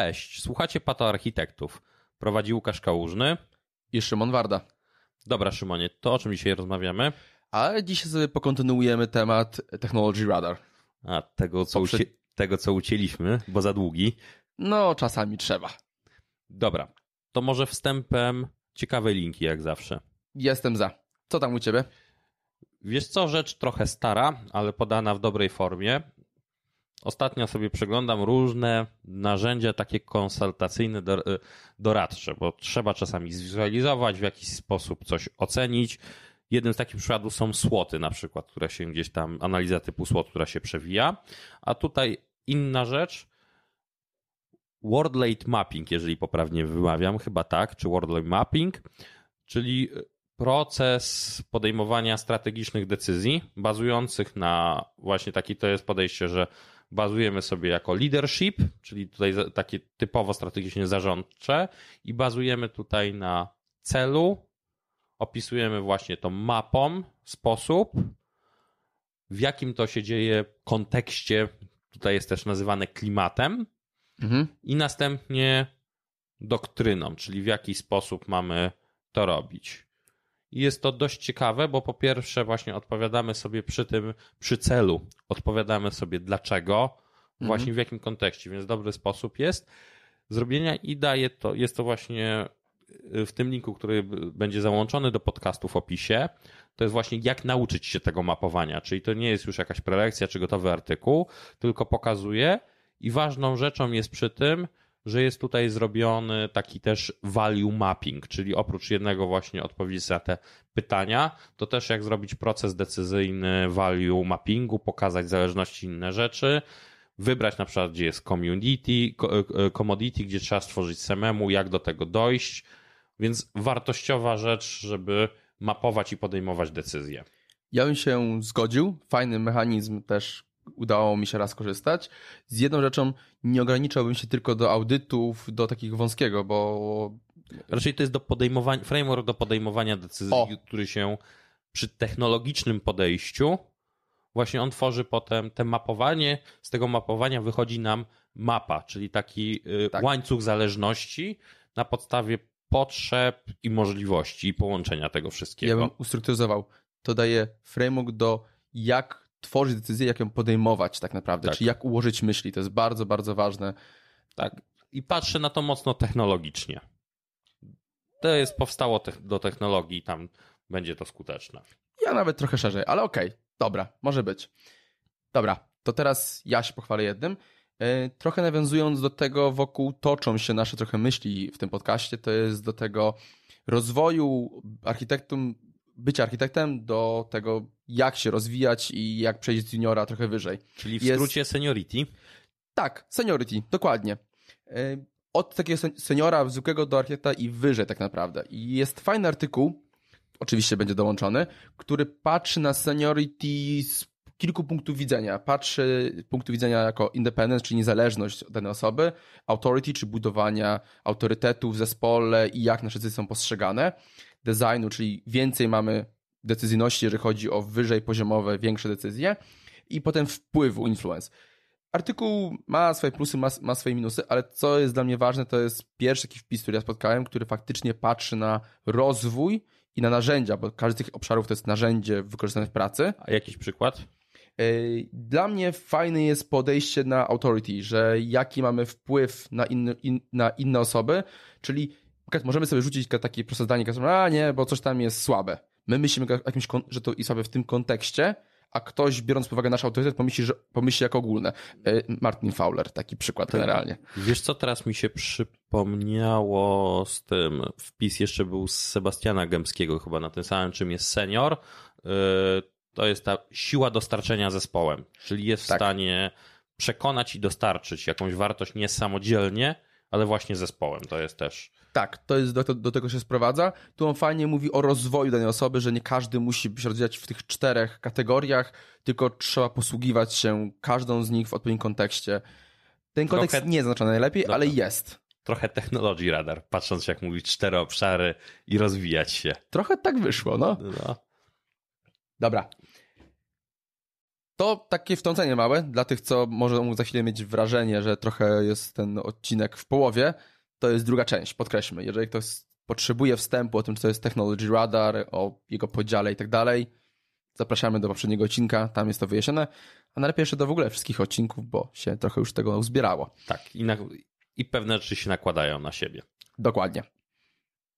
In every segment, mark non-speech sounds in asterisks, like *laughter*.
Cześć, słuchacie Pato Architektów. Prowadzi Łukasz Kałużny. I Szymon Warda. Dobra, Szymonie, to o czym dzisiaj rozmawiamy? A dzisiaj sobie pokontynuujemy temat Technology Radar. A, tego co, Poprze... tego, co ucięliśmy, bo za długi. No, czasami trzeba. Dobra, to może wstępem ciekawe linki, jak zawsze. Jestem za. Co tam u ciebie? Wiesz co, rzecz trochę stara, ale podana w dobrej formie. Ostatnio sobie przeglądam różne narzędzia takie konsultacyjne, y, doradcze, bo trzeba czasami zwizualizować, w jakiś sposób coś ocenić. Jednym z takich przykładów są słoty na przykład, które się gdzieś tam, analiza typu SWOT, która się przewija. A tutaj inna rzecz, Wordlate Mapping, jeżeli poprawnie wymawiam, chyba tak, czy Wordlate Mapping, czyli proces podejmowania strategicznych decyzji, bazujących na właśnie taki to jest podejście, że bazujemy sobie jako leadership, czyli tutaj takie typowo strategicznie zarządcze i bazujemy tutaj na celu, opisujemy właśnie tą mapą sposób, w jakim to się dzieje kontekście, tutaj jest też nazywane klimatem mhm. i następnie doktryną, czyli w jaki sposób mamy to robić. I jest to dość ciekawe, bo po pierwsze właśnie odpowiadamy sobie przy tym, przy celu, odpowiadamy sobie dlaczego, mhm. właśnie w jakim kontekście, więc dobry sposób jest zrobienia i daje to, jest to właśnie y, w tym linku, który będzie załączony do podcastu w opisie, to jest właśnie jak nauczyć się tego mapowania, czyli to nie jest już jakaś prelekcja czy gotowy artykuł, tylko pokazuje i ważną rzeczą jest przy tym, że jest tutaj zrobiony taki też value mapping, czyli oprócz jednego właśnie odpowiedzi na te pytania, to też jak zrobić proces decyzyjny value mappingu, pokazać zależności inne rzeczy, wybrać na przykład, gdzie jest community, e, e, commodity, gdzie trzeba stworzyć samemu, jak do tego dojść, więc wartościowa rzecz, żeby mapować i podejmować decyzje. Ja bym się zgodził. Fajny mechanizm też udało mi się raz korzystać. Z jedną rzeczą nie ograniczałbym się tylko do audytów, do takiego wąskiego, bo... Raczej to jest do podejmowania, framework do podejmowania decyzji, o. który się przy technologicznym podejściu właśnie on tworzy potem te mapowanie, z tego mapowania wychodzi nam mapa, czyli taki y, tak. łańcuch zależności na podstawie potrzeb i możliwości i połączenia tego wszystkiego. Ja bym ustrukturyzował. To daje framework do jak tworzyć decyzję, jak ją podejmować tak naprawdę, tak. czyli jak ułożyć myśli. To jest bardzo, bardzo ważne. Tak. I patrzę na to mocno technologicznie. To jest powstało do technologii tam będzie to skuteczne. Ja nawet trochę szerzej, ale okej, okay, dobra, może być. Dobra, to teraz ja się pochwalę jednym. E, trochę nawiązując do tego, wokół toczą się nasze trochę myśli w tym podcaście, to jest do tego rozwoju architektum, bycia architektem, do tego jak się rozwijać i jak przejść z juniora trochę wyżej. Czyli w skrócie jest... seniority? Tak, seniority, dokładnie. E, od takiego seniora zwykłego do architekta i wyżej tak naprawdę. I jest fajny artykuł, oczywiście będzie dołączony, który patrzy na seniority z kilku punktów widzenia. Patrzy z punktu widzenia jako independence, czyli niezależność danej osoby, authority, czy budowania autorytetu w zespole i jak nasze decyzje są postrzegane, designu, czyli więcej mamy decyzyjności, jeżeli chodzi o wyżej poziomowe, większe decyzje i potem wpływu influence. Artykuł ma swoje plusy, ma, ma swoje minusy, ale co jest dla mnie ważne, to jest pierwszy taki wpis, który ja spotkałem, który faktycznie patrzy na rozwój i na narzędzia, bo każdy z tych obszarów to jest narzędzie wykorzystane w pracy. A jakiś przykład? E, dla mnie fajne jest podejście na authority, że jaki mamy wpływ na, in, na inne osoby, czyli możemy sobie rzucić takie proste zdanie, a nie, bo coś tam jest słabe. My myślimy, jakimś, że to słabe w tym kontekście, a ktoś, biorąc pod uwagę nasz autorytet, pomyśli, że, pomyśli jako ogólne. E, Martin Fowler, taki przykład tak. generalnie. Wiesz co, teraz mi się przypomniało z tym, wpis jeszcze był z Sebastiana Gębskiego chyba na tym samym, czym jest senior. E, to jest ta siła dostarczenia zespołem, czyli jest w tak. stanie przekonać i dostarczyć jakąś wartość nie samodzielnie, ale właśnie zespołem. To jest też tak, to jest do, do, tego się sprowadza. Tu on fajnie mówi o rozwoju danej osoby, że nie każdy musi się rozwijać w tych czterech kategoriach, tylko trzeba posługiwać się każdą z nich w odpowiednim kontekście. Ten kontekst Trochę... nie jest znaczony najlepiej, Dobra. ale jest. Trochę technologii radar, patrząc jak mówić cztery obszary i rozwijać się. Trochę tak wyszło, no. no. Dobra. To takie wtrącenie małe, dla tych, co może za chwilę mieć wrażenie, że trochę jest ten odcinek w połowie, to jest druga część, podkreślmy. Jeżeli ktoś potrzebuje wstępu o tym, co jest Technology Radar, o jego podziale i tak dalej, zapraszamy do poprzedniego odcinka, tam jest to wyjaśnione, a najlepiej jeszcze do w ogóle wszystkich odcinków, bo się trochę już tego uzbierało. Tak, i, na, i pewne rzeczy się nakładają na siebie. Dokładnie.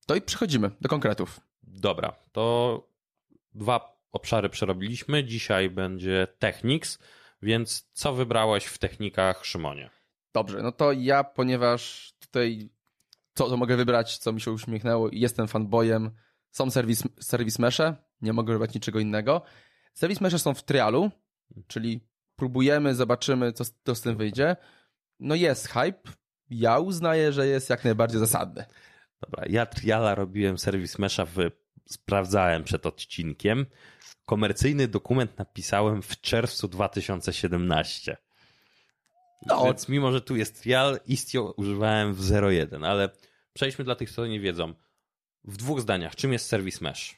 To i przechodzimy do konkretów. Dobra, to dwa obszary przerobiliśmy. Dzisiaj będzie Technics, więc co wybrałeś w technikach, Szymonie? Dobrze, no to ja, ponieważ tutaj co to mogę wybrać, co mi się uśmiechnęło i jestem fanboyem, są serwis, serwis mesze, nie mogę wybrać niczego innego. Serwis mesze są w trialu, czyli próbujemy, zobaczymy, co, co z tym wyjdzie. No jest hype, ja uznaję, że jest jak najbardziej zasadny. Dobra, ja triala robiłem serwis mesza, w, sprawdzałem przed odcinkiem. Komercyjny dokument napisałem w czerwcu 2017. No. Więc mimo, że tu jest trial, Istio używałem w 0.1, ale przejdźmy dla tych, co nie wiedzą. W dwóch zdaniach, czym jest serwis mesh?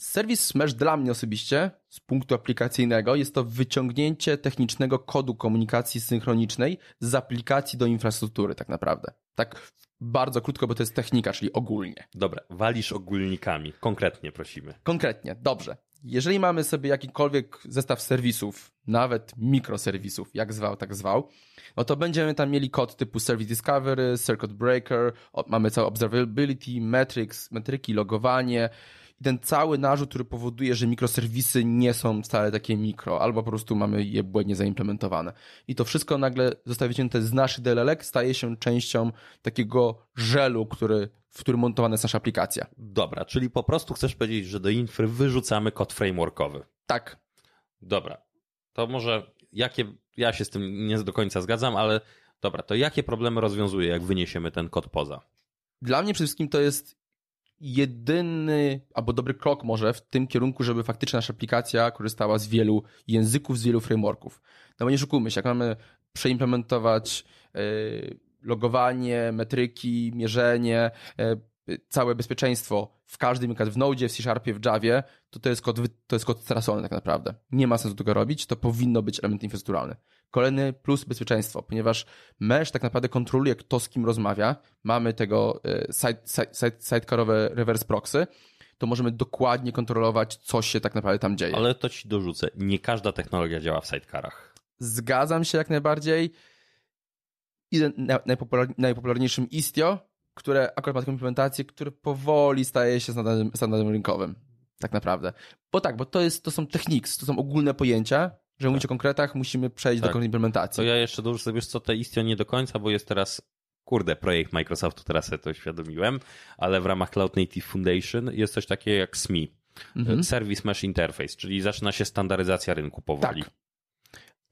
Serwis Mesh dla mnie osobiście, z punktu aplikacyjnego, jest to wyciągnięcie technicznego kodu komunikacji synchronicznej z aplikacji do infrastruktury, tak naprawdę. Tak bardzo krótko, bo to jest technika, czyli ogólnie. Dobra, walisz ogólnikami. Konkretnie prosimy. Konkretnie, dobrze. Jeżeli mamy sobie jakikolwiek zestaw serwisów, nawet mikroserwisów, jak zwał, tak zwał, no to będziemy tam mieli kod typu Service Discovery, Circuit Breaker, mamy całe Observability, Metrics, metryki, logowanie, i ten cały narzut, który powoduje, że mikroserwisy nie są wcale takie mikro, albo po prostu mamy je błędnie zaimplementowane. I to wszystko nagle zostaje wycięte z naszych DLL, staje się częścią takiego żelu, który, w którym montowana jest nasza aplikacja. Dobra, czyli po prostu chcesz powiedzieć, że do infry wyrzucamy kod frameworkowy. Tak. Dobra, to może jakie, ja się z tym nie do końca zgadzam, ale dobra, to jakie problemy rozwiązuje, jak wyniesiemy ten kod poza? Dla mnie przede wszystkim to jest jedyny albo dobry krok może w tym kierunku, żeby faktycznie nasza aplikacja korzystała z wielu języków, z wielu frameworków. No bo nie szukujmy się, jak mamy przeimplementować yy, logowanie, metryki, mierzenie, yy, całe bezpieczeństwo w każdym, w Node, w C Sharpie, w Javie, to to jest kod, to jest kod stracony tak naprawdę. Nie ma sensu tego robić, to powinno być element infrastrukturalny. Kolejny plus bezpieczeństwo, ponieważ mesh tak naprawdę kontroluje, kto z kim rozmawia. Mamy tego e, side, side, side, sidecarowe reverse proxy, to możemy dokładnie kontrolować, co się tak naprawdę tam dzieje. Ale to ci dorzucę. Nie każda technologia działa w sidecarach. Zgadzam się jak najbardziej. I najpopular, najpopularniejszym Istio, które akurat ma taką implementację, które powoli staje się standardem, standardem rynkowym. Tak naprawdę. Bo tak, bo to, jest, to są techniques, to są ogólne pojęcia, że tak. mówić o konkretach, musimy przejść tak. do implementacji. To ja jeszcze dorzucę sobie, co te Istio nie do końca, bo jest teraz kurde, projekt Microsoftu, teraz sobie to uświadomiłem, ale w ramach Cloud Native Foundation jest coś takiego jak SMI, mhm. Service Mesh Interface, czyli zaczyna się standaryzacja rynku powoli. Tak.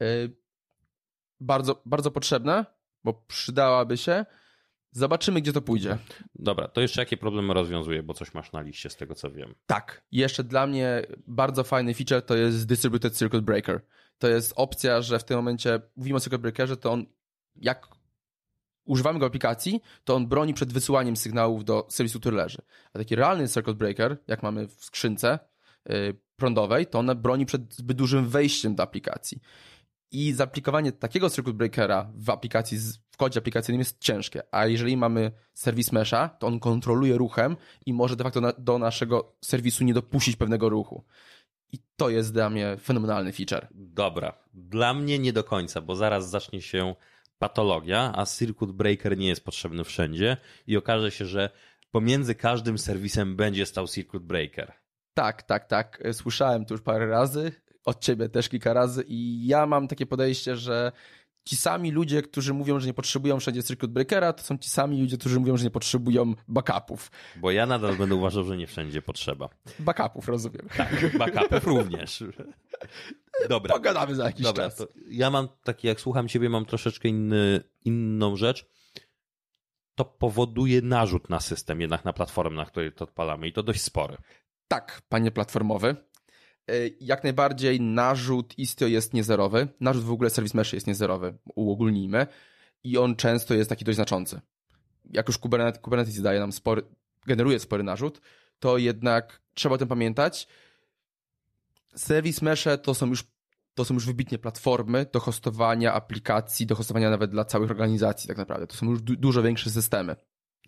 Yy, bardzo, bardzo potrzebne, bo przydałaby się. Zobaczymy, gdzie to pójdzie. Dobra, to jeszcze jakie problemy rozwiązuje, bo coś masz na liście z tego, co wiem. Tak, jeszcze dla mnie bardzo fajny feature to jest Distributed Circuit Breaker. To jest opcja, że w tym momencie mówimy o Circuit Breakerze, to on jak używamy go aplikacji, to on broni przed wysyłaniem sygnałów do serwisu, który leży. A taki realny Circuit Breaker, jak mamy w skrzynce yy, prądowej, to on broni przed zbyt dużym wejściem do aplikacji. I zaaplikowanie takiego circuit breakera w aplikacji, w kodzie aplikacyjnym jest ciężkie. A jeżeli mamy serwis mesha, to on kontroluje ruchem i może de facto na, do naszego serwisu nie dopuścić pewnego ruchu. I to jest dla mnie fenomenalny feature. Dobra. Dla mnie nie do końca, bo zaraz zacznie się patologia, a circuit breaker nie jest potrzebny wszędzie i okaże się, że pomiędzy każdym serwisem będzie stał circuit breaker. Tak, tak, tak. Słyszałem to już parę razy od ciebie też kilka razy i ja mam takie podejście, że ci sami ludzie, którzy mówią, że nie potrzebują wszędzie circuit breakera, to są ci sami ludzie, którzy mówią, że nie potrzebują backupów. Bo ja nadal będę uważał, że nie wszędzie potrzeba. Backupów, rozumiem. Tak, backupów *laughs* również. Dobra. Pogadamy za jakiś Dobra, czas. ja mam taki, jak słucham ciebie, mam troszeczkę inny, inną rzecz. To powoduje narzut na system, jednak na platformę, na której to odpalamy i to dość spory. Tak, panie platformowy. E, jak najbardziej narzut Istio jest niezerowy. Narzut w ogóle Service Mesh jest niezerowy, uogólnijmy. I on często jest taki dość znaczący. Jak już Kubernetes, Kubernetes daje nam spory, generuje spory narzut, to jednak trzeba o tym pamiętać. Service Mesze to są już to są już wybitnie platformy do hostowania aplikacji, do hostowania nawet dla całych organizacji tak naprawdę. To są już du dużo większe systemy.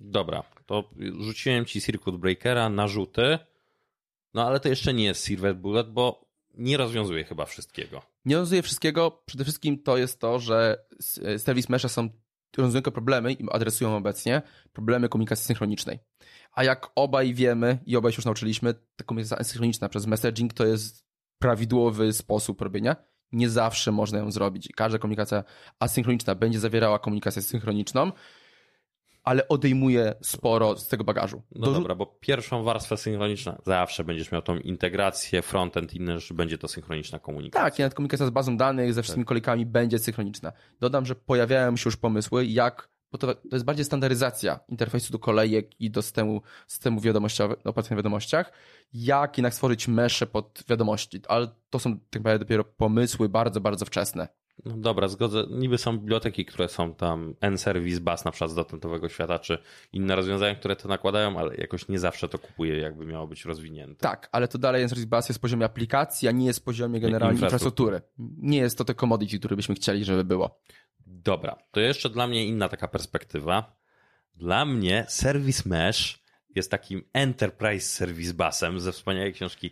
Dobra, to rzuciłem ci Circuit Breakera, narzuty, no ale to jeszcze nie jest Silver Bullet, bo nie rozwiązuje chyba wszystkiego. Nie rozwiązuje wszystkiego. Przede wszystkim to jest to, że Service Mesha są rozwiązują problemy i adresują obecnie problemy komunikacji synchronicznej. A jak obaj wiemy i obaj się już nauczyliśmy, ta komunikacja asynchroniczna przez messaging to jest prawidłowy sposób robienia. Nie zawsze można ją zrobić. Każda komunikacja asynchroniczna będzie zawierała komunikację synchroniczną, ale odejmuje sporo z tego bagażu. No Do... dobra, bo pierwszą warstwę synchroniczną zawsze będziesz miał tą integrację, frontend, inne rzeczy, będzie to synchroniczna komunikacja. Tak, i nawet komunikacja z bazą danych, ze wszystkimi tak. kolejkami będzie synchroniczna. Dodam, że pojawiają się już pomysły, jak bo to, to jest bardziej standaryzacja interfejsu do kolejek i do systemu, systemu wiadomościowego, operacji na wiadomościach, jak jednak stworzyć mesze pod wiadomości, ale to są tak naprawdę dopiero pomysły bardzo, bardzo wczesne. No dobra, zgodzę. Niby są biblioteki, które są tam N-Service Bus na przykład z dotentowego świata, czy inne rozwiązania, które to nakładają, ale jakoś nie zawsze to kupuje, jakby miało być rozwinięte. Tak, ale to dalej N-Service Bus jest poziomie aplikacji, a nie jest poziomie generalnie infrastruktury. Nie jest to te commodity, które byśmy chcieli, żeby było. Dobra, to jeszcze dla mnie inna taka perspektywa. Dla mnie Service Mesh jest takim Enterprise Service Busem ze wspaniałej książki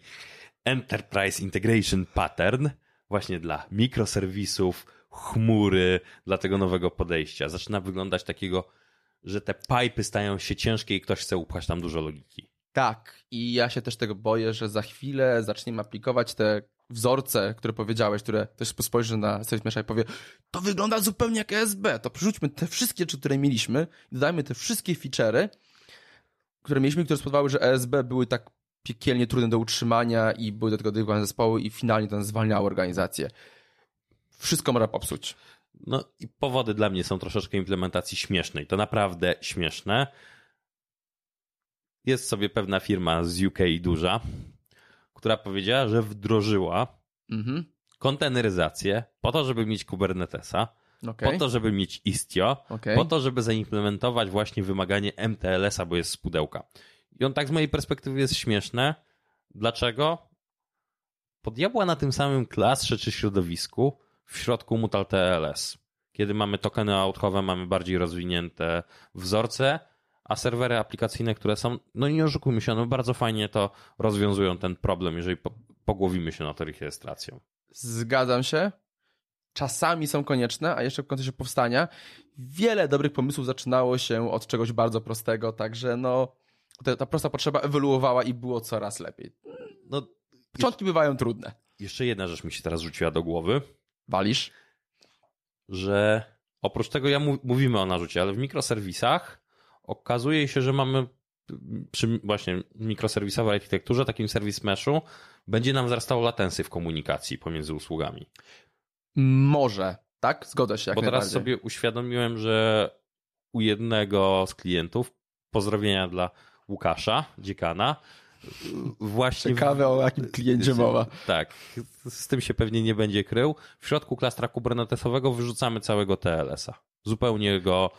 Enterprise Integration Pattern, właśnie dla mikroserwisów, chmury, dla tego nowego podejścia. Zaczyna wyglądać takiego, że te pipy stają się ciężkie i ktoś chce upchać tam dużo logiki. Tak, i ja się też tego boję, że za chwilę zaczniemy aplikować te wzorce, które powiedziałeś, które też spojrzy na Service i powie, to wygląda zupełnie jak ESB, to przerzućmy te wszystkie które mieliśmy i dodajmy te wszystkie feature'y, które mieliśmy, które spowodowały, że ESB były tak piekielnie trudne do utrzymania i były do tego dedykowane zespoły i finalnie to zwalniało organizację. Wszystko można popsuć. No i powody dla mnie są troszeczkę implementacji śmiesznej. To naprawdę śmieszne. Jest sobie pewna firma z UK duża, która powiedziała, że wdrożyła mhm. konteneryzację po to, żeby mieć Kubernetesa, okay. po to, żeby mieć Istio, okay. po to, żeby zaimplementować właśnie wymaganie MTLS-a, bo jest z pudełka. I on tak z mojej perspektywy jest śmieszne. Dlaczego? Bo diabła na tym samym klastrze czy środowisku w środku mutal TLS. Kiedy mamy tokeny outchowe, mamy bardziej rozwinięte wzorce, a serwery aplikacyjne, które są, no nie oszukujmy się, one bardzo fajnie to rozwiązują ten problem, jeżeli pogłowimy się nad rejestracją. Zgadzam się. Czasami są konieczne, a jeszcze w kontekście powstania wiele dobrych pomysłów zaczynało się od czegoś bardzo prostego, także no ta, ta prosta potrzeba ewoluowała i było coraz lepiej. No, Początki bywają trudne. Jeszcze jedna rzecz mi się teraz rzuciła do głowy. Walisz? Że oprócz tego ja mówimy o narzucie, ale w mikroserwisach okazuje się, że mamy przy właśnie mikroserwisowej architekturze, takim serwis meshu, będzie nam wzrastało latensy w komunikacji pomiędzy usługami. Może, tak? Zgodzę się. Jak Bo teraz sobie uświadomiłem, że u jednego z klientów, pozdrowienia dla Łukasza, dziekana, właśnie... Ciekawe o jakim kliencie mowa. Tak, z tym się pewnie nie będzie krył. W środku klastra kubernetesowego wyrzucamy całego TLS-a zupełnie go,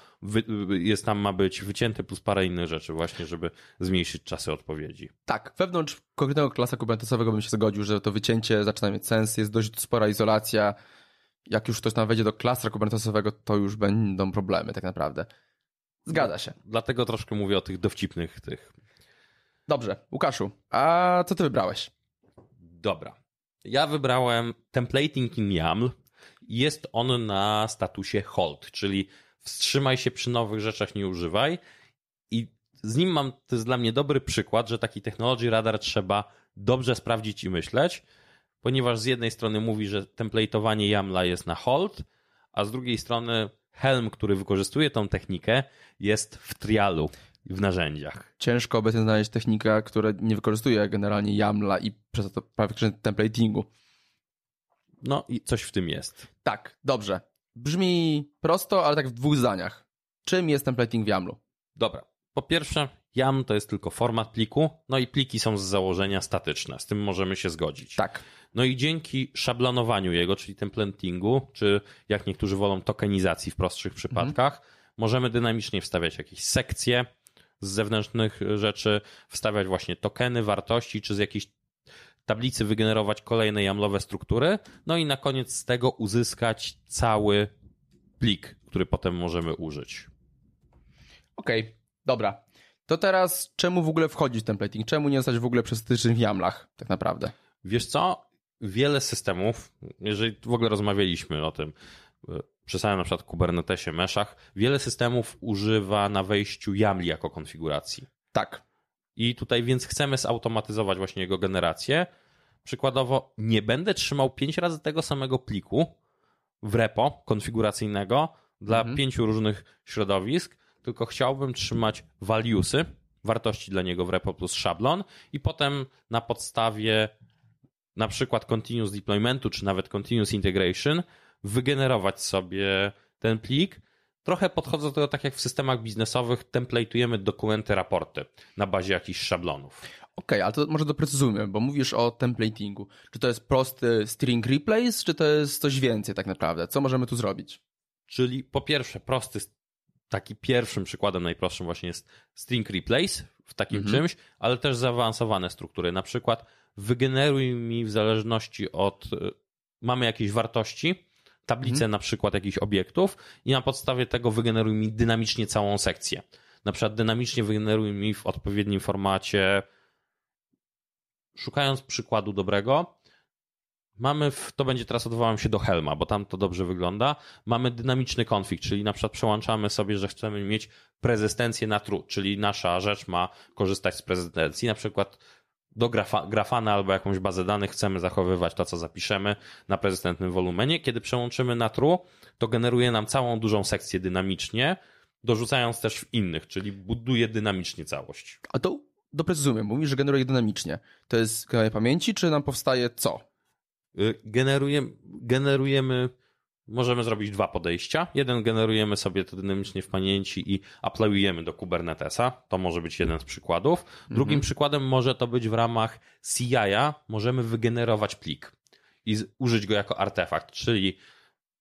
jest tam ma być wycięty plus parę innych rzeczy właśnie, żeby zmniejszyć czasy odpowiedzi. Tak, wewnątrz konkretnego klasa kubernetesowego bym się zgodził, że to wycięcie zaczyna mieć sens, jest dość spora izolacja. Jak już ktoś tam wejdzie do klastra kubernetesowego, to już będą problemy tak naprawdę. Zgadza się. Dlatego troszkę mówię o tych dowcipnych tych. Dobrze, Łukaszu, a co ty wybrałeś? Dobra. Ja wybrałem templating in YAML, jest on na statusie hold, czyli wstrzymaj się przy nowych rzeczach, nie używaj. I z nim mam, to jest dla mnie dobry przykład, że taki technology radar trzeba dobrze sprawdzić i myśleć, ponieważ z jednej strony mówi, że template'owanie YAMLa jest na hold, a z drugiej strony Helm, który wykorzystuje tą technikę, jest w trialu w narzędziach. Ciężko obecnie znaleźć technikę, która nie wykorzystuje generalnie YAMLa i przez to prawie templatingu. No i coś w tym jest. Tak, dobrze. Brzmi prosto, ale tak w dwóch zdaniach. Czym jest templating w YAMLu? Dobra. Po pierwsze, YAML to jest tylko format pliku, no i pliki są z założenia statyczne. Z tym możemy się zgodzić. Tak. No i dzięki szablonowaniu jego, czyli templatingu, czy jak niektórzy wolą tokenizacji w prostszych przypadkach, mhm. możemy dynamicznie wstawiać jakieś sekcje z zewnętrznych rzeczy, wstawiać właśnie tokeny, wartości, czy z jakichś tablicy wygenerować kolejne YAMLowe struktury, no i na koniec z tego uzyskać cały plik, który potem możemy użyć. Okej, okay, dobra. To teraz czemu w ogóle wchodzić w templating? Czemu nie zostać w ogóle przestatycznym w YAMLach tak naprawdę? Wiesz co? Wiele systemów, jeżeli w ogóle rozmawialiśmy o tym, przy samym na przykład Kubernetesie, Meshach, wiele systemów używa na wejściu YAML jako konfiguracji. Tak. I tutaj więc chcemy zautomatyzować właśnie jego generację. Przykładowo, nie będę trzymał pięć razy tego samego pliku w repo konfiguracyjnego dla mhm. pięciu różnych środowisk, tylko chciałbym trzymać valuesy, wartości dla niego w repo plus szablon i potem na podstawie na przykład continuous deploymentu, czy nawet continuous integration wygenerować sobie ten plik. Trochę podchodzę do tego tak jak w systemach biznesowych, template'ujemy dokumenty, raporty na bazie jakichś szablonów. Okej, okay, ale to może doprecyzujmy, bo mówisz o templatingu. Czy to jest prosty string replace, czy to jest coś więcej tak naprawdę? Co możemy tu zrobić? Czyli po pierwsze prosty, taki pierwszym przykładem najprostszym właśnie jest string replace w takim mhm. czymś, ale też zaawansowane struktury. Na przykład wygeneruj mi w zależności od, y, mamy jakieś wartości, tablicę mhm. na przykład jakichś obiektów i na podstawie tego wygeneruj mi dynamicznie całą sekcję. Na przykład dynamicznie wygeneruj mi w odpowiednim formacie. Szukając przykładu dobrego, mamy, w, to będzie teraz odwołam się do Helma, bo tam to dobrze wygląda. Mamy dynamiczny konfig, czyli na przykład przełączamy sobie, że chcemy mieć prezystencję na true, czyli nasza rzecz ma korzystać z prezystencji. Na przykład do grafa, grafana albo jakąś bazę danych chcemy zachowywać to, co zapiszemy na prezydentnym wolumenie. Kiedy przełączymy na true, to generuje nam całą dużą sekcję dynamicznie, dorzucając też w innych, czyli buduje dynamicznie całość. A to doprecyzujmy, mówisz, że generuje dynamicznie. To jest generowanie pamięci, czy nam powstaje co? Y, generujemy, generujemy możemy zrobić dwa podejścia. Jeden generujemy sobie to dynamicznie w pamięci i aplikujemy do Kubernetesa. To może być jeden z przykładów. Drugim mhm. przykładem może to być w ramach CI-a. Możemy wygenerować plik i użyć go jako artefakt, czyli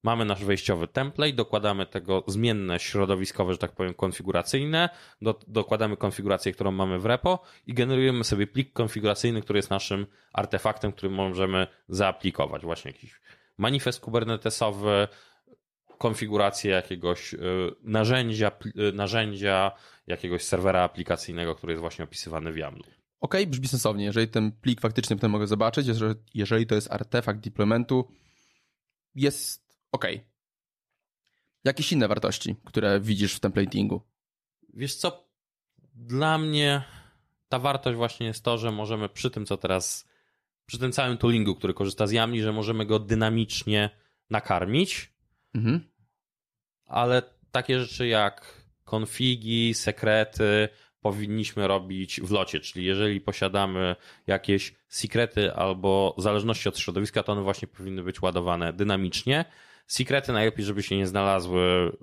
mamy nasz wejściowy template, dokładamy tego zmienne środowiskowe, że tak powiem, konfiguracyjne, do, dokładamy konfigurację, którą mamy w repo i generujemy sobie plik konfiguracyjny, który jest naszym artefaktem, który możemy zaaplikować. Właśnie jakiś manifest kubernetesowy, konfigurację jakiegoś y, narzędzia, y, narzędzia jakiegoś serwera aplikacyjnego, który jest właśnie opisywany w YAML. Okej, okay, brzmi sensownie. Jeżeli ten plik faktycznie potem mogę zobaczyć, jeżeli, jeżeli to jest artefakt deploymentu, jest ok. Jakieś inne wartości, które widzisz w templatingu? Wiesz co, dla mnie ta wartość właśnie jest to, że możemy przy tym, co teraz przy tym całym toolingu, który korzysta z Yamli, że możemy go dynamicznie nakarmić, mhm. ale takie rzeczy jak konfigi, sekrety powinniśmy robić w locie, czyli jeżeli posiadamy jakieś sekrety albo w zależności od środowiska, to one właśnie powinny być ładowane dynamicznie. Sekrety najlepiej, żeby się nie znalazły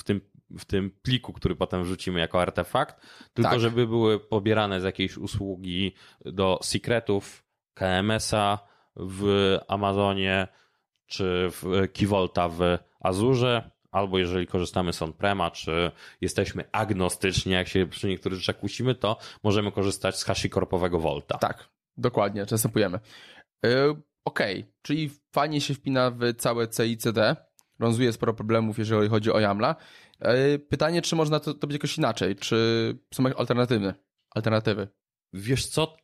w tym w tym pliku, który potem wrzucimy jako artefakt, tylko tak. żeby były pobierane z jakiejś usługi do secretów, KMS-a w Amazonie czy w Kivolta w Azurze, albo jeżeli korzystamy z on-prema, czy jesteśmy agnostyczni, jak się przy niektórych rzeczach kusimy, to możemy korzystać z HashiCorpowego Volta. Tak, dokładnie, częstopujemy. Yy, Okej, okay. czyli fajnie się wpina w całe CICD, rozwiązuje sporo problemów, jeżeli chodzi o YAMLa. Yy, pytanie, czy można to, być jakoś inaczej, czy są alternatywy? Alternatywy. Wiesz co,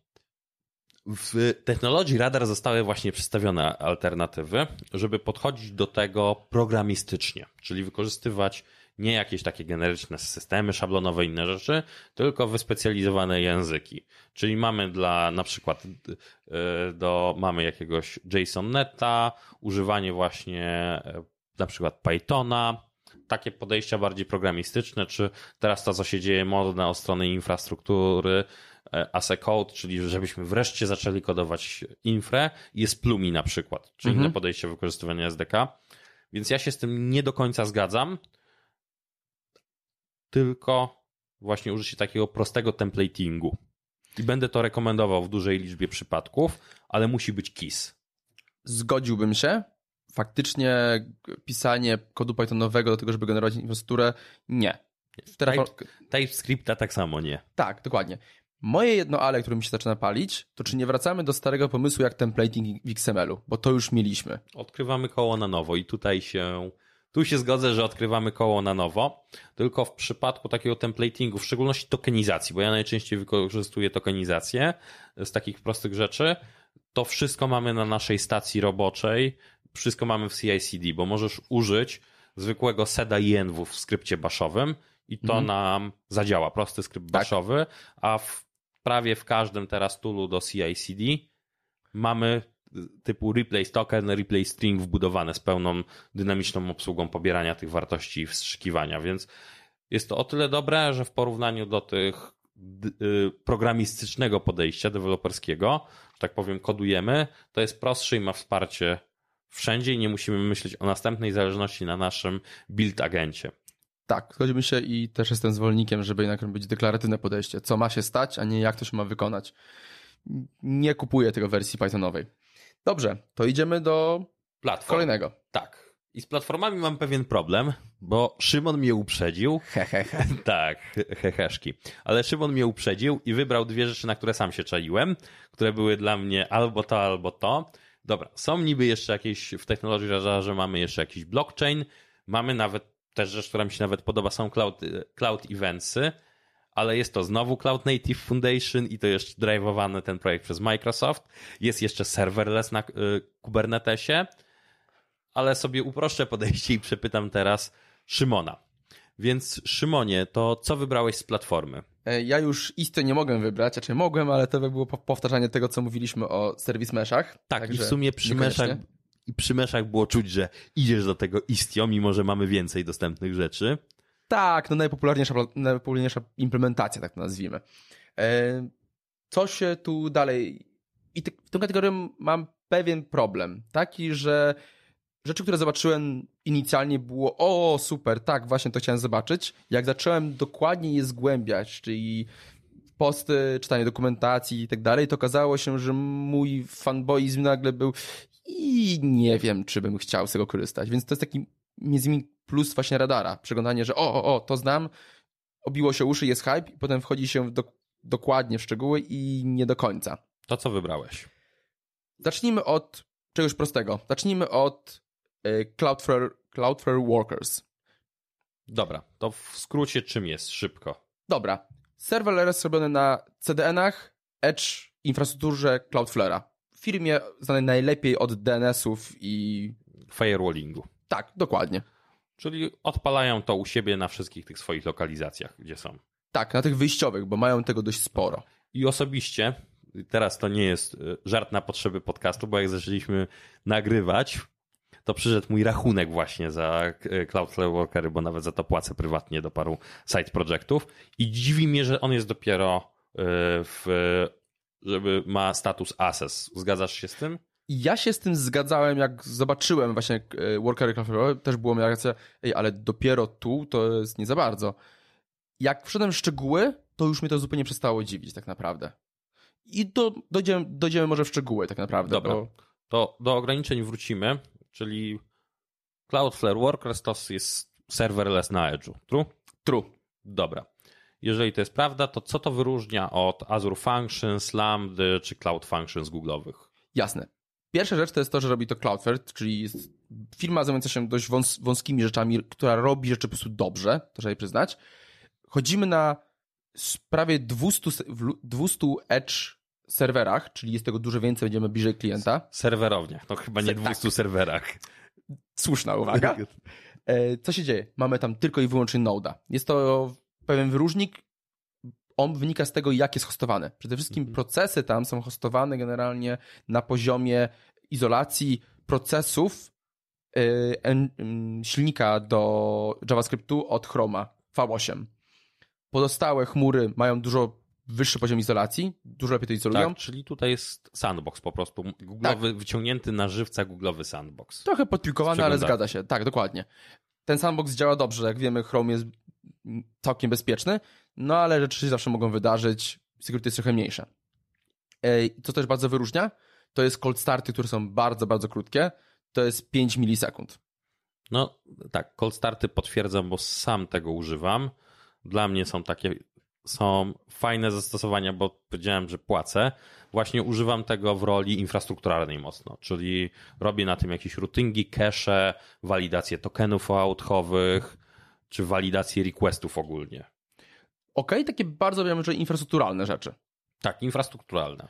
w technologii radar zostały właśnie przedstawione alternatywy, żeby podchodzić do tego programistycznie, czyli wykorzystywać nie jakieś takie generyczne systemy szablonowe, inne rzeczy, tylko wyspecjalizowane języki. Czyli mamy dla na przykład e, do, mamy jakiegoś JSON-neta, używanie właśnie e, na przykład Pythona, takie podejścia bardziej programistyczne, czy teraz to, co się dzieje modne od strony infrastruktury, as a code, czyli żebyśmy wreszcie zaczęli kodować infrę, jest Plumi na przykład, czyli mhm. inne podejście wykorzystywania SDK. Więc ja się z tym nie do końca zgadzam, tylko właśnie użycie takiego prostego templatingu. I będę to rekomendował w dużej liczbie przypadków, ale musi być KISS. Zgodziłbym się. Faktycznie pisanie kodu Pythonowego do tego, żeby generować infrastrukturę, nie. Type, TypeScripta tak samo nie. Tak, dokładnie. Moje jedno ale, które mi się zaczyna palić, to czy nie wracamy do starego pomysłu jak templating w XML-u, bo to już mieliśmy. Odkrywamy koło na nowo i tutaj się, tu się zgodzę, że odkrywamy koło na nowo, tylko w przypadku takiego templatingu, w szczególności tokenizacji, bo ja najczęściej wykorzystuję tokenizację z takich prostych rzeczy, to wszystko mamy na naszej stacji roboczej, wszystko mamy w CI/CD, bo możesz użyć zwykłego seda INW w skrypcie bashowym i to mhm. nam zadziała, prosty skrypt tak. bashowy, a w prawie w każdym teraz toolu do CI/CD mamy typu replace token, replace string wbudowane z pełną dynamiczną obsługą pobierania tych wartości i wstrzykiwania, więc jest to o tyle dobre, że w porównaniu do tych y, programistycznego podejścia deweloperskiego, że tak powiem, kodujemy, to jest prostsze i ma wsparcie wszędzie i nie musimy myśleć o następnej zależności na naszym build agencie. Tak, zgodzimy się i też jestem zwolennikiem, żeby jednak być deklaratywne podejście. Co ma się stać, a nie jak to się ma wykonać. Nie kupuję tego wersji Pythonowej. Dobrze, to idziemy do Platform. kolejnego. Tak. I z platformami mam pewien problem, bo Szymon mnie uprzedził. *laughs* Hehehe. tak, heheszki. Ale Szymon mnie uprzedził i wybrał dwie rzeczy, na które sam się czaiłem, które były dla mnie albo to, albo to. Dobra, są niby jeszcze jakieś, w technologii że mamy jeszcze jakiś blockchain, mamy nawet też rzecz, która mi się nawet podoba, są cloud, cloud eventsy, ale jest to znowu Cloud Native Foundation i to jeszcze drive'owany ten projekt przez Microsoft. Jest jeszcze serverless na y, Kubernetesie, ale sobie uproszczę podejście i przepytam teraz Szymona. Więc Szymonie, to co wybrałeś z platformy? E, ja już istotnie nie mogłem wybrać, znaczy mogłem, ale to by było powtarzanie tego, co mówiliśmy o serwis meshach. Tak, i w sumie przy meshach, i przy meszach było czuć, że idziesz do tego Istio, mimo że mamy więcej dostępnych rzeczy. Tak, no najpopularniejsza, najpopularniejsza implementacja, tak to nazwijmy. E, co się tu dalej... I w tą kategorię mam pewien problem. Taki, że rzeczy, które zobaczyłem inicjalnie było o super, tak, właśnie to chciałem zobaczyć. Jak zacząłem dokładnie je zgłębiać, czyli posty, czytanie dokumentacji i tak dalej, to okazało się, że mój fanboyizm nagle był i nie wiem, czy bym chciał z tego korzystać. Więc to jest taki między innymi plus właśnie radara. Przeglądanie, że o, o, o, to znam, obiło się uszy, jest hype i potem wchodzi się do, dokładnie w szczegóły i nie do końca. To co wybrałeś? Zacznijmy od czegoś prostego. Zacznijmy od y, Cloudflare, Cloudflare Workers. Dobra, to w skrócie czym jest? Szybko. Dobra. Serverless robiony na CDN-ach, Edge, infrastrukturze Cloudflare'a firmie znanej najlepiej od DNS-ów i... Firewallingu. Tak, dokładnie. Czyli odpalają to u siebie na wszystkich tych swoich lokalizacjach, gdzie są. Tak, na tych wyjściowych, bo mają tego dość sporo. I osobiście, teraz to nie jest e, żart na potrzeby podcastu, bo jak zaczęliśmy nagrywać, to przyszedł mój rachunek właśnie za e, Cloudflare Workery, bo nawet za to płacę prywatnie do paru side projectów i dziwi mnie, że on jest dopiero e, w żeby ma status ASES. Zgadzasz się z tym? Ja się z tym zgadzałem, jak zobaczyłem właśnie e, workery Cloudflare, też było mi reakcja, ej, ale dopiero tu to jest nie za bardzo. Jak wszedłem w szczegóły, to już mnie to zupełnie przestało dziwić tak naprawdę. I do, dojdziemy, dojdziemy może w szczegóły tak naprawdę. Dobra, bo... to do ograniczeń wrócimy, czyli Cloudflare Workers to jest serverless na Edge'u, true? True. Dobra. Jeżeli to jest prawda, to co to wyróżnia od Azure Functions, Lambda czy Cloud Functions Google'owych? Jasne. Pierwsza rzecz to jest to, że robi to Cloudflare, czyli jest firma zajmująca się dość wąs wąskimi rzeczami, która robi rzeczy po prostu dobrze, to trzeba jej przyznać. Chodzimy na prawie 200, 200 Edge serwerach, czyli jest tego dużo więcej, będziemy bliżej klienta. Serwerowniach, no chyba nie 200 tak. serwerach. Słuszna uwaga. *laughs* E, co się dzieje? Mamy tam tylko i wyłącznie Node'a. Jest to pewien wyróżnik, on wynika z tego, jak jest hostowane. Przede wszystkim mhm. procesy tam są hostowane generalnie na poziomie izolacji procesów yy, yy, silnika do JavaScriptu od Chroma V8. Pozostałe chmury mają dużo wyższy poziom izolacji, dużo lepiej to izolują. Tak, czyli tutaj jest sandbox po prostu, googlowy, tak. wyciągnięty na żywca googlowy sandbox. Trochę podpilkowany, ale zgadza się. Tak, dokładnie. Ten sandbox działa dobrze, jak wiemy Chrome jest całkiem bezpieczny, no ale rzeczy się zawsze mogą wydarzyć, security jest trochę mniejsze. Co też bardzo wyróżnia, to jest cold starty, które są bardzo, bardzo krótkie, to jest 5 milisekund. No tak, cold starty potwierdzam, bo sam tego używam. Dla mnie są takie są fajne zastosowania, bo powiedziałem, że płacę. Właśnie używam tego w roli infrastrukturalnej mocno, czyli robię na tym jakieś routingi, cache, walidację tokenów OAuth-owych, czy walidację requestów ogólnie. Ok, takie bardzo, wiem, że infrastrukturalne rzeczy. Tak, infrastrukturalne.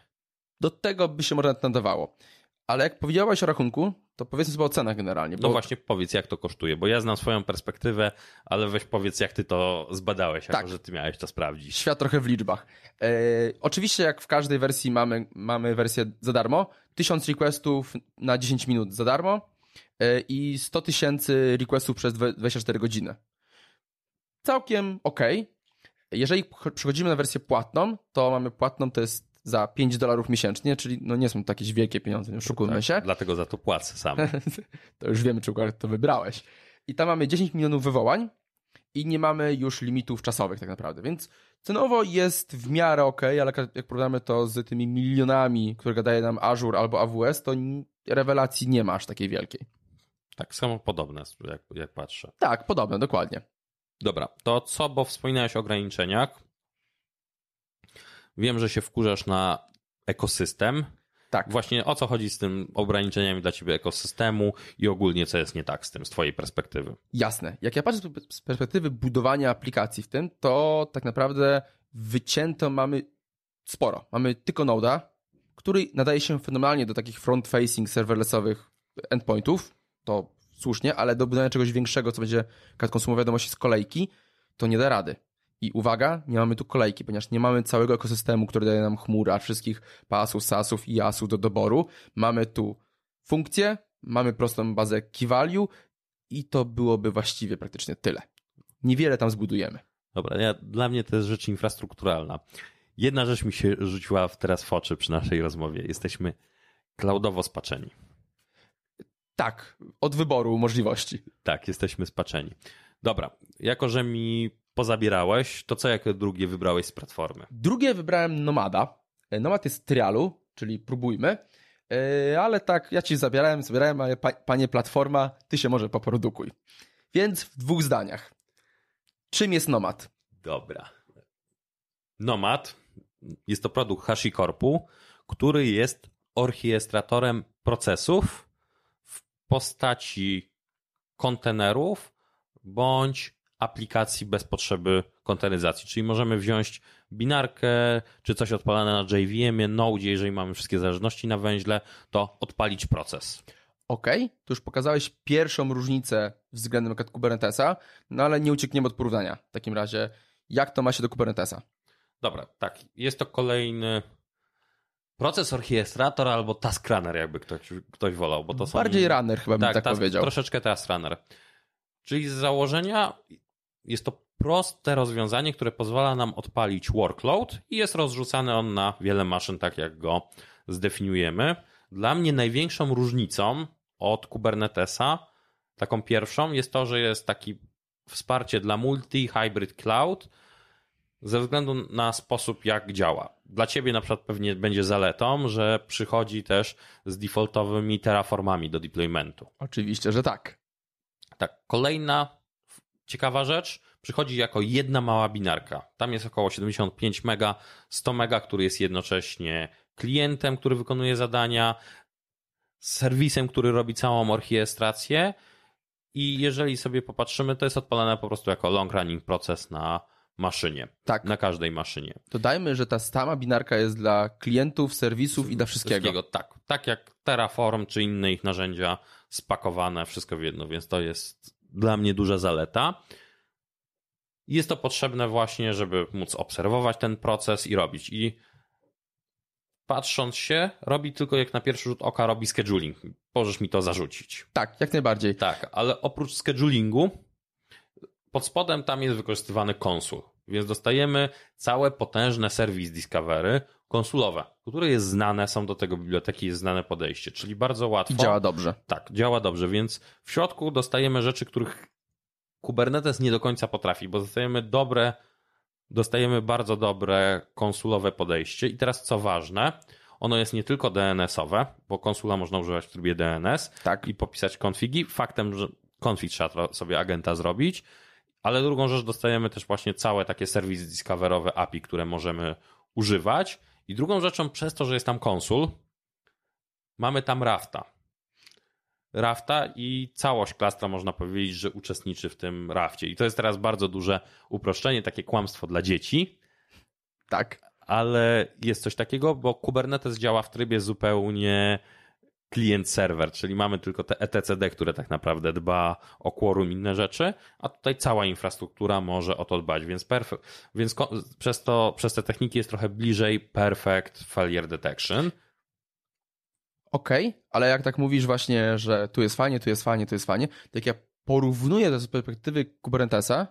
Do tego by się może nadawało. Ale jak powiedziałeś o rachunku, to powiedzmy sobie o cenach generalnie. Bo... No właśnie powiedz, jak to kosztuje, bo ja znam swoją perspektywę, ale weź powiedz, jak ty to zbadałeś, jako tak. że ty miałeś to sprawdzić. Świat trochę w liczbach. E, oczywiście jak w każdej wersji mamy, mamy wersję za darmo, 1000 requestów na 10 minut za darmo e, i 100 tysięcy requestów przez 24 godziny. Całkiem ok. Jeżeli przechodzimy na wersję płatną, to mamy płatną, to jest za 5 dolarów miesięcznie, czyli no nie są to jakieś wielkie pieniądze, nie oszukujmy tak, się. Dlatego za to płacę sam. *laughs* to już wiemy, czy to wybrałeś. I tam mamy 10 milionów wywołań i nie mamy już limitów czasowych tak naprawdę, więc cenowo jest w miarę ok, ale jak porównamy to z tymi milionami, które daje nam Azure albo AWS, to rewelacji nie ma aż takiej wielkiej. Tak samo podobne, jak, jak patrzę. Tak, podobne, dokładnie. Dobra, to co, bo wspominałeś o ograniczeniach. Wiem, że się wkurzasz na ekosystem. Tak. Właśnie o co chodzi z tym ograniczeniami dla ciebie ekosystemu i ogólnie co jest nie tak z tym, z twojej perspektywy? Jasne. Jak ja patrzę z perspektywy budowania aplikacji w tym, to tak naprawdę wycięto mamy sporo. Mamy tylko Noda, który nadaje się fenomenalnie do takich front-facing serverlessowych endpointów. To słusznie, ale do budowania czegoś większego, co będzie konsumował wiadomości z kolejki, to nie da rady. I uwaga, nie mamy tu kolejki, ponieważ nie mamy całego ekosystemu, który daje nam chmura, wszystkich pasów, sasów i asów do doboru. Mamy tu funkcję, mamy prostą bazę key value i to byłoby właściwie praktycznie tyle. Niewiele tam zbudujemy. Dobra, ja, dla mnie to jest rzecz infrastrukturalna. Jedna rzecz mi się rzuciła teraz w oczy przy naszej rozmowie. Jesteśmy cloudowo spaczeni. Tak, od wyboru możliwości. Tak, jesteśmy spaczeni. Dobra, jako że mi pozabierałeś, to co jako drugie wybrałeś z platformy? Drugie wybrałem Nomada. E, Nomad jest trialu, czyli próbujmy. E, ale tak, ja ci zabierałem, zabierałem, ale panie platforma, ty się może poprodukuj. Więc w dwóch zdaniach. Czym jest Nomad? Dobra. Nomad jest to produkt HashiCorpu, który jest orchestratorem procesów w postaci kontenerów bądź aplikacji bez potrzeby konteneryzacji. Czyli możemy wziąć binarkę, czy coś odpalane na JVM-ie, Node, jeżeli mamy wszystkie zależności na węźle, to odpalić proces. OK, to już pokazałeś pierwszą różnicę względem Kubernetesa, no ale nie uciekniemy od porównania. W takim razie, jak to ma się do Kubernetesa? Dobra, tak. Jest to kolejny proces orchestrator albo task runner, jakby ktoś, ktoś wolał, bo to są... Bardziej runner chyba bym tak, tak powiedział. Troszeczkę task runner. Czyli z założenia jest to proste rozwiązanie, które pozwala nam odpalić workload i jest rozrzucany on na wiele maszyn, tak jak go zdefiniujemy. Dla mnie największą różnicą od Kubernetesa, taką pierwszą, jest to, że jest taki wsparcie dla multi-hybrid cloud ze względu na sposób, jak działa. Dla ciebie na przykład pewnie będzie zaletą, że przychodzi też z defaultowymi terraformami do deploymentu. Oczywiście, że tak. Tak, kolejna ciekawa rzecz, przychodzi jako jedna mała binarka. Tam jest około 75 mega, 100 mega, który jest jednocześnie klientem, który wykonuje zadania, serwisem, który robi całą orchiestrację i jeżeli sobie popatrzymy, to jest odpalane po prostu jako long running proces na maszynie. Tak. Na każdej maszynie. Dodajmy, że ta sama binarka jest dla klientów, serwisów i dla wszystkiego. wszystkiego. Tak. Tak jak Terraform czy inne ich narzędzia spakowane, wszystko w jedno, więc to jest dla mnie duża zaleta. Jest to potrzebne właśnie, żeby móc obserwować ten proces i robić. I patrząc się, robi tylko jak na pierwszy rzut oka robi scheduling. Możesz mi to zarzucić. Tak, jak najbardziej. Tak, ale oprócz schedulingu pod spodem tam jest wykorzystywany konsul. Więc dostajemy całe potężne serwis Discovery konsulowe, które jest znane, są do tego biblioteki, jest znane podejście, czyli bardzo łatwo. I działa dobrze. Tak, działa dobrze, więc w środku dostajemy rzeczy, których Kubernetes nie do końca potrafi, bo dostajemy dobre, dostajemy bardzo dobre konsulowe podejście. I teraz co ważne, ono jest nie tylko DNS-owe, bo konsula można używać w trybie DNS tak. i popisać konfigi. Faktem, że konfig trzeba sobie agenta zrobić, Ale drugą rzecz dostajemy też właśnie całe takie serwisy discoverowe API, które możemy używać. I drugą rzeczą, przez to, że jest tam konsul, mamy tam Rafta. Rafta i całość klastra można powiedzieć, że uczestniczy w tym rafcie. I to jest teraz bardzo duże uproszczenie, takie kłamstwo dla dzieci. Tak. Ale jest coś takiego, bo Kubernetes działa w trybie zupełnie klient-serwer, czyli mamy tylko te etcd, które tak naprawdę dba o quorum inne rzeczy, a tutaj cała infrastruktura może o to dbać, więc, więc przez, to, przez te techniki jest trochę bliżej perfect failure detection. Okej, okay, ale jak tak mówisz właśnie, że tu jest fajnie, tu jest fajnie, tu jest fajnie, tak jak porównuję to z perspektywy Kubernetesa,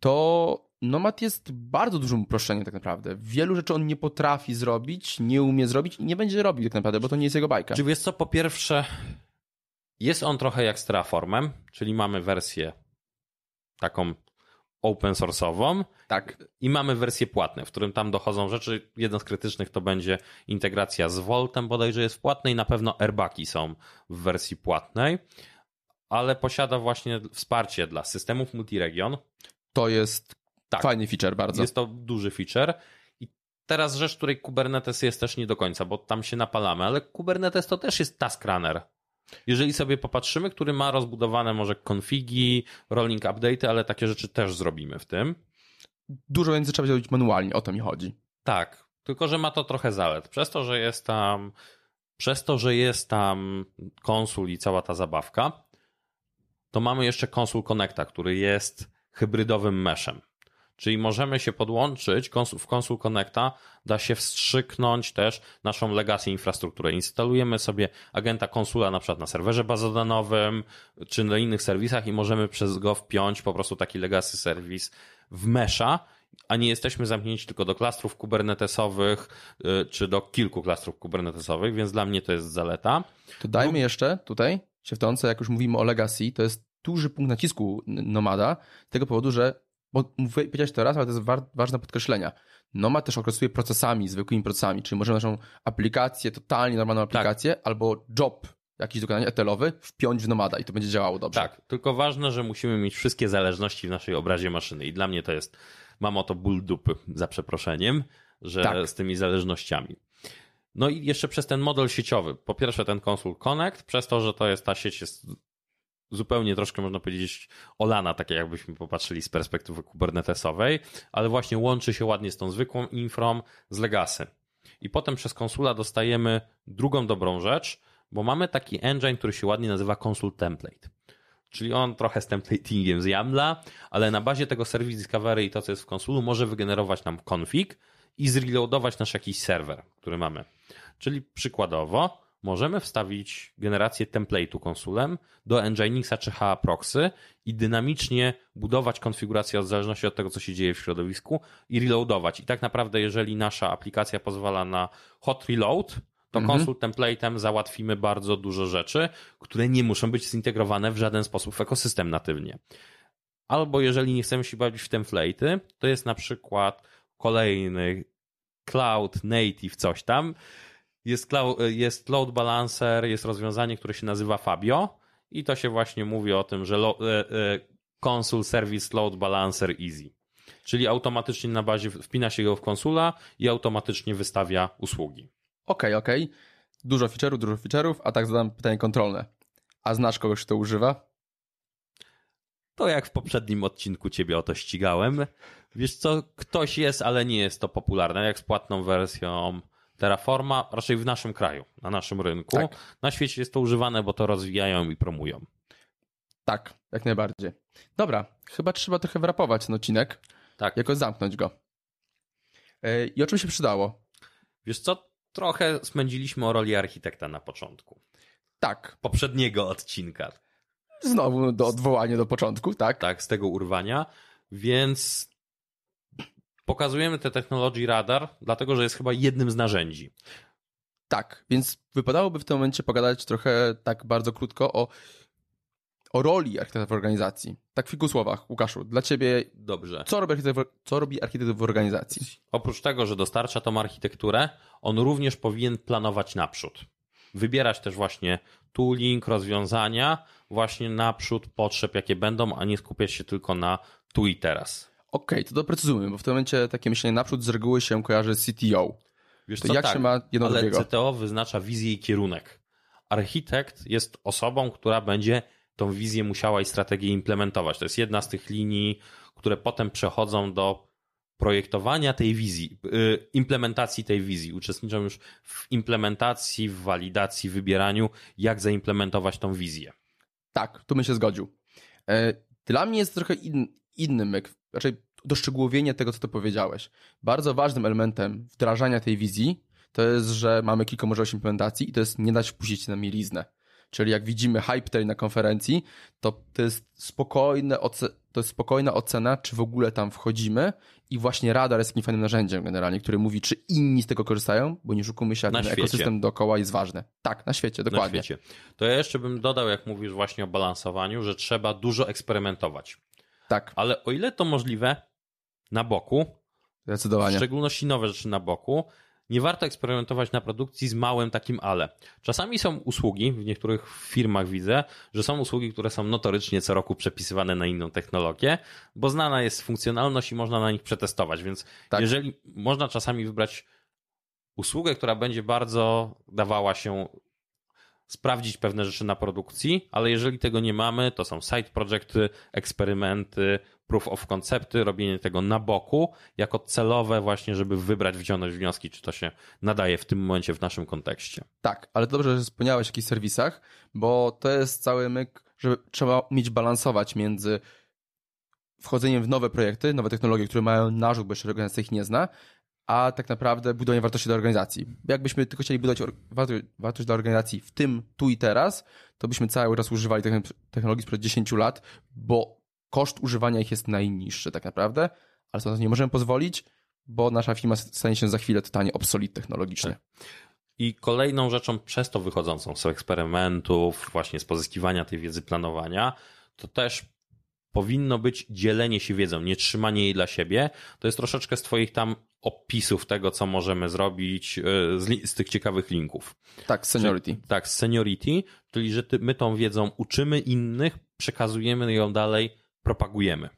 to Nomad jest bardzo dużym uproszczeniem tak naprawdę. Wielu rzeczy on nie potrafi zrobić, nie umie zrobić i nie będzie robił tak naprawdę, bo to nie jest jego bajka. Czy wiesz co, po pierwsze jest on trochę jak z Terraformem, czyli mamy wersję taką open source'ową. Tak. I mamy wersję płatne, w którym tam dochodzą rzeczy. Jeden z krytycznych to będzie integracja z Voltem, bodajże jest w płatnej, na pewno airbagi są w wersji płatnej, ale posiada właśnie wsparcie dla systemów multiregion. To jest tak. fajny feature bardzo. Jest to duży feature. I teraz rzecz, której Kubernetes jest też nie do końca, bo tam się napalamy, ale Kubernetes to też jest task runner. Jeżeli sobie popatrzymy, który ma rozbudowane może konfigi, rolling update, ale takie rzeczy też zrobimy w tym. Dużo więcej trzeba zrobić manualnie, o to mi chodzi. Tak, tylko że ma to trochę zalet. Przez to, że jest tam przez to, że jest tam konsul i cała ta zabawka, to mamy jeszcze konsul Connecta, który jest hybrydowym meshem. Czyli możemy się podłączyć, w Consul Connecta da się wstrzyknąć też naszą legacy infrastrukturę. Instalujemy sobie agenta konsula na przykład na serwerze bazodanowym czy na innych serwisach i możemy przez go wpiąć po prostu taki legacy serwis w mesha, a nie jesteśmy zamknięci tylko do klastrów kubernetesowych y, czy do kilku klastrów kubernetesowych, więc dla mnie to jest zaleta. To dajmy jeszcze tutaj się wtrącę, jak już mówimy o legacy, to jest duży punkt nacisku Nomada, z tego powodu, że bo powiedziałeś to raz, ale to jest wa ważne podkreślenia. Nomad też okresuje procesami, zwykłymi procesami, czyli możemy naszą aplikację, totalnie normalną tak. aplikację, tak. albo job jakiś dokonania etelowy wpiąć w Nomada i to będzie działało dobrze. Tak, tylko ważne, że musimy mieć wszystkie zależności w naszej obrazie maszyny i dla mnie to jest, mam o to ból dupy, za przeproszeniem, że tak. z tymi zależnościami. No i jeszcze przez ten model sieciowy. Po pierwsze ten Console Connect, przez to, że to jest ta sieć jest zupełnie troszkę można powiedzieć olana, takie jakbyśmy popatrzyli z perspektywy kubernetesowej, ale właśnie łączy się ładnie z tą zwykłą infrą z legacy. I potem przez konsula dostajemy drugą dobrą rzecz, bo mamy taki engine, który się ładnie nazywa Console Template. Czyli on trochę z templatingiem z YAMLa, ale na bazie tego Service Discovery i to, co jest w konsulu, może wygenerować nam config i zreloadować nasz jakiś serwer, który mamy. Czyli przykładowo, możemy wstawić generację template'u konsulem do Nginxa czy HA Proxy i dynamicznie budować konfigurację w zależności od tego, co się dzieje w środowisku i reloadować. I tak naprawdę, jeżeli nasza aplikacja pozwala na hot reload, to mhm. konsul template'em załatwimy bardzo dużo rzeczy, które nie muszą być zintegrowane w żaden sposób w ekosystem natywnie. Albo jeżeli nie chcemy się bawić w template'y, to jest na przykład kolejny cloud native coś tam, jest, cloud, jest load balancer, jest rozwiązanie, które się nazywa Fabio i to się właśnie mówi o tym, że lo, e, e, Consul Service Load Balancer Easy. Czyli automatycznie na bazie wpina się go w konsula i automatycznie wystawia usługi. Okej, okay, okej. Okay. Dużo feature'ów, dużo feature'ów, a tak zadam pytanie kontrolne. A znasz kogoś, kto używa? To jak w poprzednim odcinku ciebie o to ścigałem. Wiesz co, ktoś jest, ale nie jest to popularne, jak z płatną wersją Terraforma raczej w naszym kraju, na naszym rynku. Tak. Na świecie jest to używane, bo to rozwijają i promują. Tak, jak najbardziej. Dobra, chyba trzeba trochę wrapować ten odcinek. Tak. Jakoś zamknąć go. E, I o czym się przydało? Wiesz co, trochę spędziliśmy o roli architekta na początku. Tak. Poprzedniego odcinka. Znowu do odwołania do początku, tak? Tak, z tego urwania. Więc Pokazujemy te technologii radar, dlatego że jest chyba jednym z narzędzi. Tak, więc wypadałoby w tym momencie pogadać trochę tak bardzo krótko o, o roli architekta w organizacji. Tak w kilku słowach, Łukaszu, dla ciebie. Dobrze. Co robi, architekt, co robi architekt w organizacji? Oprócz tego, że dostarcza tą architekturę, on również powinien planować naprzód. Wybierać też właśnie tooling, rozwiązania, właśnie naprzód potrzeb, jakie będą, a nie skupiać się tylko na tu i teraz. Okej, okay, to doprecyzujmy, bo w tym momencie takie myślenie naprzód z reguły się kojarzy z CTO. Wiesz to co, jak tak, się ma jedno ale drugiego? CTO wyznacza wizję i kierunek. Architekt jest osobą, która będzie tą wizję musiała i strategię implementować. To jest jedna z tych linii, które potem przechodzą do projektowania tej wizji, y, implementacji tej wizji. Uczestniczą już w implementacji, w walidacji, wybieraniu, jak zaimplementować tą wizję. Tak, tu bym się zgodził. E, Dla mnie jest trochę in, inny myk, raczej doszczegółowienie tego, co ty powiedziałeś. Bardzo ważnym elementem wdrażania tej wizji to jest, że mamy kilka możliwości implementacji i to jest nie dać wpuścić na mieliznę. Czyli jak widzimy hype train na konferencji, to to jest, spokojne to jest spokojna ocena, czy w ogóle tam wchodzimy i właśnie radar jest takim fajnym narzędziem generalnie, który mówi, czy inni z tego korzystają, bo nie oszukujmy się, Na ten świecie. ekosystem dookoła jest ważny. Tak, na świecie, dokładnie. Na świecie. To ja jeszcze bym dodał, jak mówisz właśnie o balansowaniu, że trzeba dużo eksperymentować. Tak, Ale o ile to możliwe, na boku, w zdecydowanie. szczególności nowe rzeczy na boku, nie warto eksperymentować na produkcji z małym takim ale. Czasami są usługi, w niektórych firmach widzę, że są usługi, które są notorycznie co roku przepisywane na inną technologię, bo znana jest funkcjonalność i można na nich przetestować, więc Tak. jeżeli można czasami wybrać usługę, która będzie bardzo dawała się sprawdzić pewne rzeczy na produkcji, ale jeżeli tego nie mamy, to są side projecty, eksperymenty, proof of concepty, robienie tego na boku, jako celowe właśnie, żeby wybrać, wyciągnąć wnioski, czy to się nadaje w tym momencie w naszym kontekście. Tak, ale dobrze, że wspomniałeś o jakichś serwisach, bo to jest cały myk, że trzeba umieć balansować między wchodzeniem w nowe projekty, nowe technologie, które mają narzut, bo jeszcze organizacja ich nie zna, a tak naprawdę budowanie wartości dla organizacji. Jakbyśmy tylko chcieli budować wartość dla organizacji w tym, tu i teraz, to byśmy cały czas używali techn- technologii sprzed 10 lat, bo koszt używania ich jest najniższy tak naprawdę, ale sobie na to nie możemy pozwolić, bo nasza firma stanie się za chwilę totalnie obsolit technologicznie. I kolejną rzeczą przez to wychodzącą z eksperymentów, właśnie z pozyskiwania tej wiedzy planowania, to też powinno być dzielenie się wiedzą, nie trzymanie jej dla siebie. To jest troszeczkę z Twoich tam opisów tego, co możemy zrobić yy, z, z tych ciekawych linków. Tak, seniority. Czyli, tak, seniority, czyli że ty, my tą wiedzą uczymy innych, przekazujemy ją dalej, propagujemy.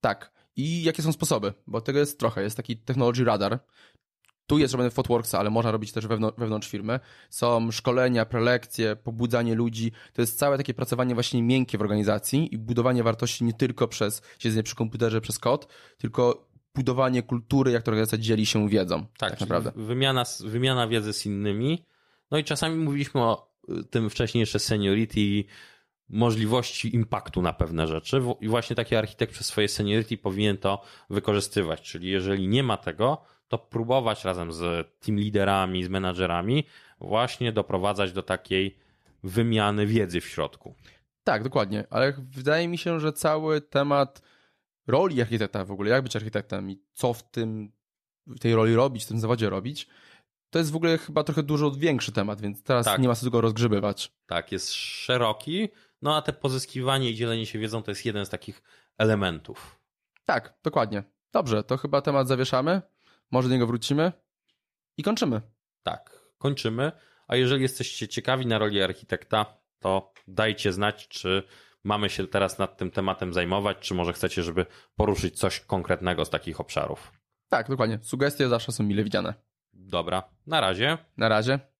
Tak. I jakie są sposoby? Bo tego jest trochę. Jest taki technology radar. Tu jest robione w Fotworksa, ale można robić też wewnątrz, wewnątrz firmy. Są szkolenia, prelekcje, pobudzanie ludzi. To jest całe takie pracowanie właśnie miękkie w organizacji i budowanie wartości nie tylko przez siedzenie przy komputerze, przez kod, tylko budowanie kultury, jak ta organizacja dzieli się wiedzą. Tak, czyli naprawdę. Wymiana, wymiana wiedzy z innymi. No i czasami mówiliśmy o y, tym wcześniej jeszcze seniority, możliwości impaktu na pewne rzeczy. I właśnie taki architekt przez swoje seniority powinien to wykorzystywać. Czyli jeżeli nie ma tego, to próbować razem z team liderami, z menadżerami właśnie doprowadzać do takiej wymiany wiedzy w środku. Tak, dokładnie. Ale wydaje mi się, że cały temat roli architekta w ogóle, jak być architektem i co w tym, w tej roli robić, w tym zawodzie robić, to jest w ogóle chyba trochę dużo większy temat, więc teraz Tak. nie ma sensu go rozgrzebywać. Tak, jest szeroki, no a te pozyskiwanie i dzielenie się wiedzą to jest jeden z takich elementów. Tak, dokładnie. Dobrze, to chyba temat zawieszamy, może do niego wrócimy i kończymy. Tak, kończymy. A jeżeli jesteście ciekawi na roli architekta, to dajcie znać, czy mamy się teraz nad tym tematem zajmować, czy może chcecie, żeby poruszyć coś konkretnego z takich obszarów. Tak, dokładnie. Sugestie zawsze są mile widziane. Dobra, na razie. Na razie.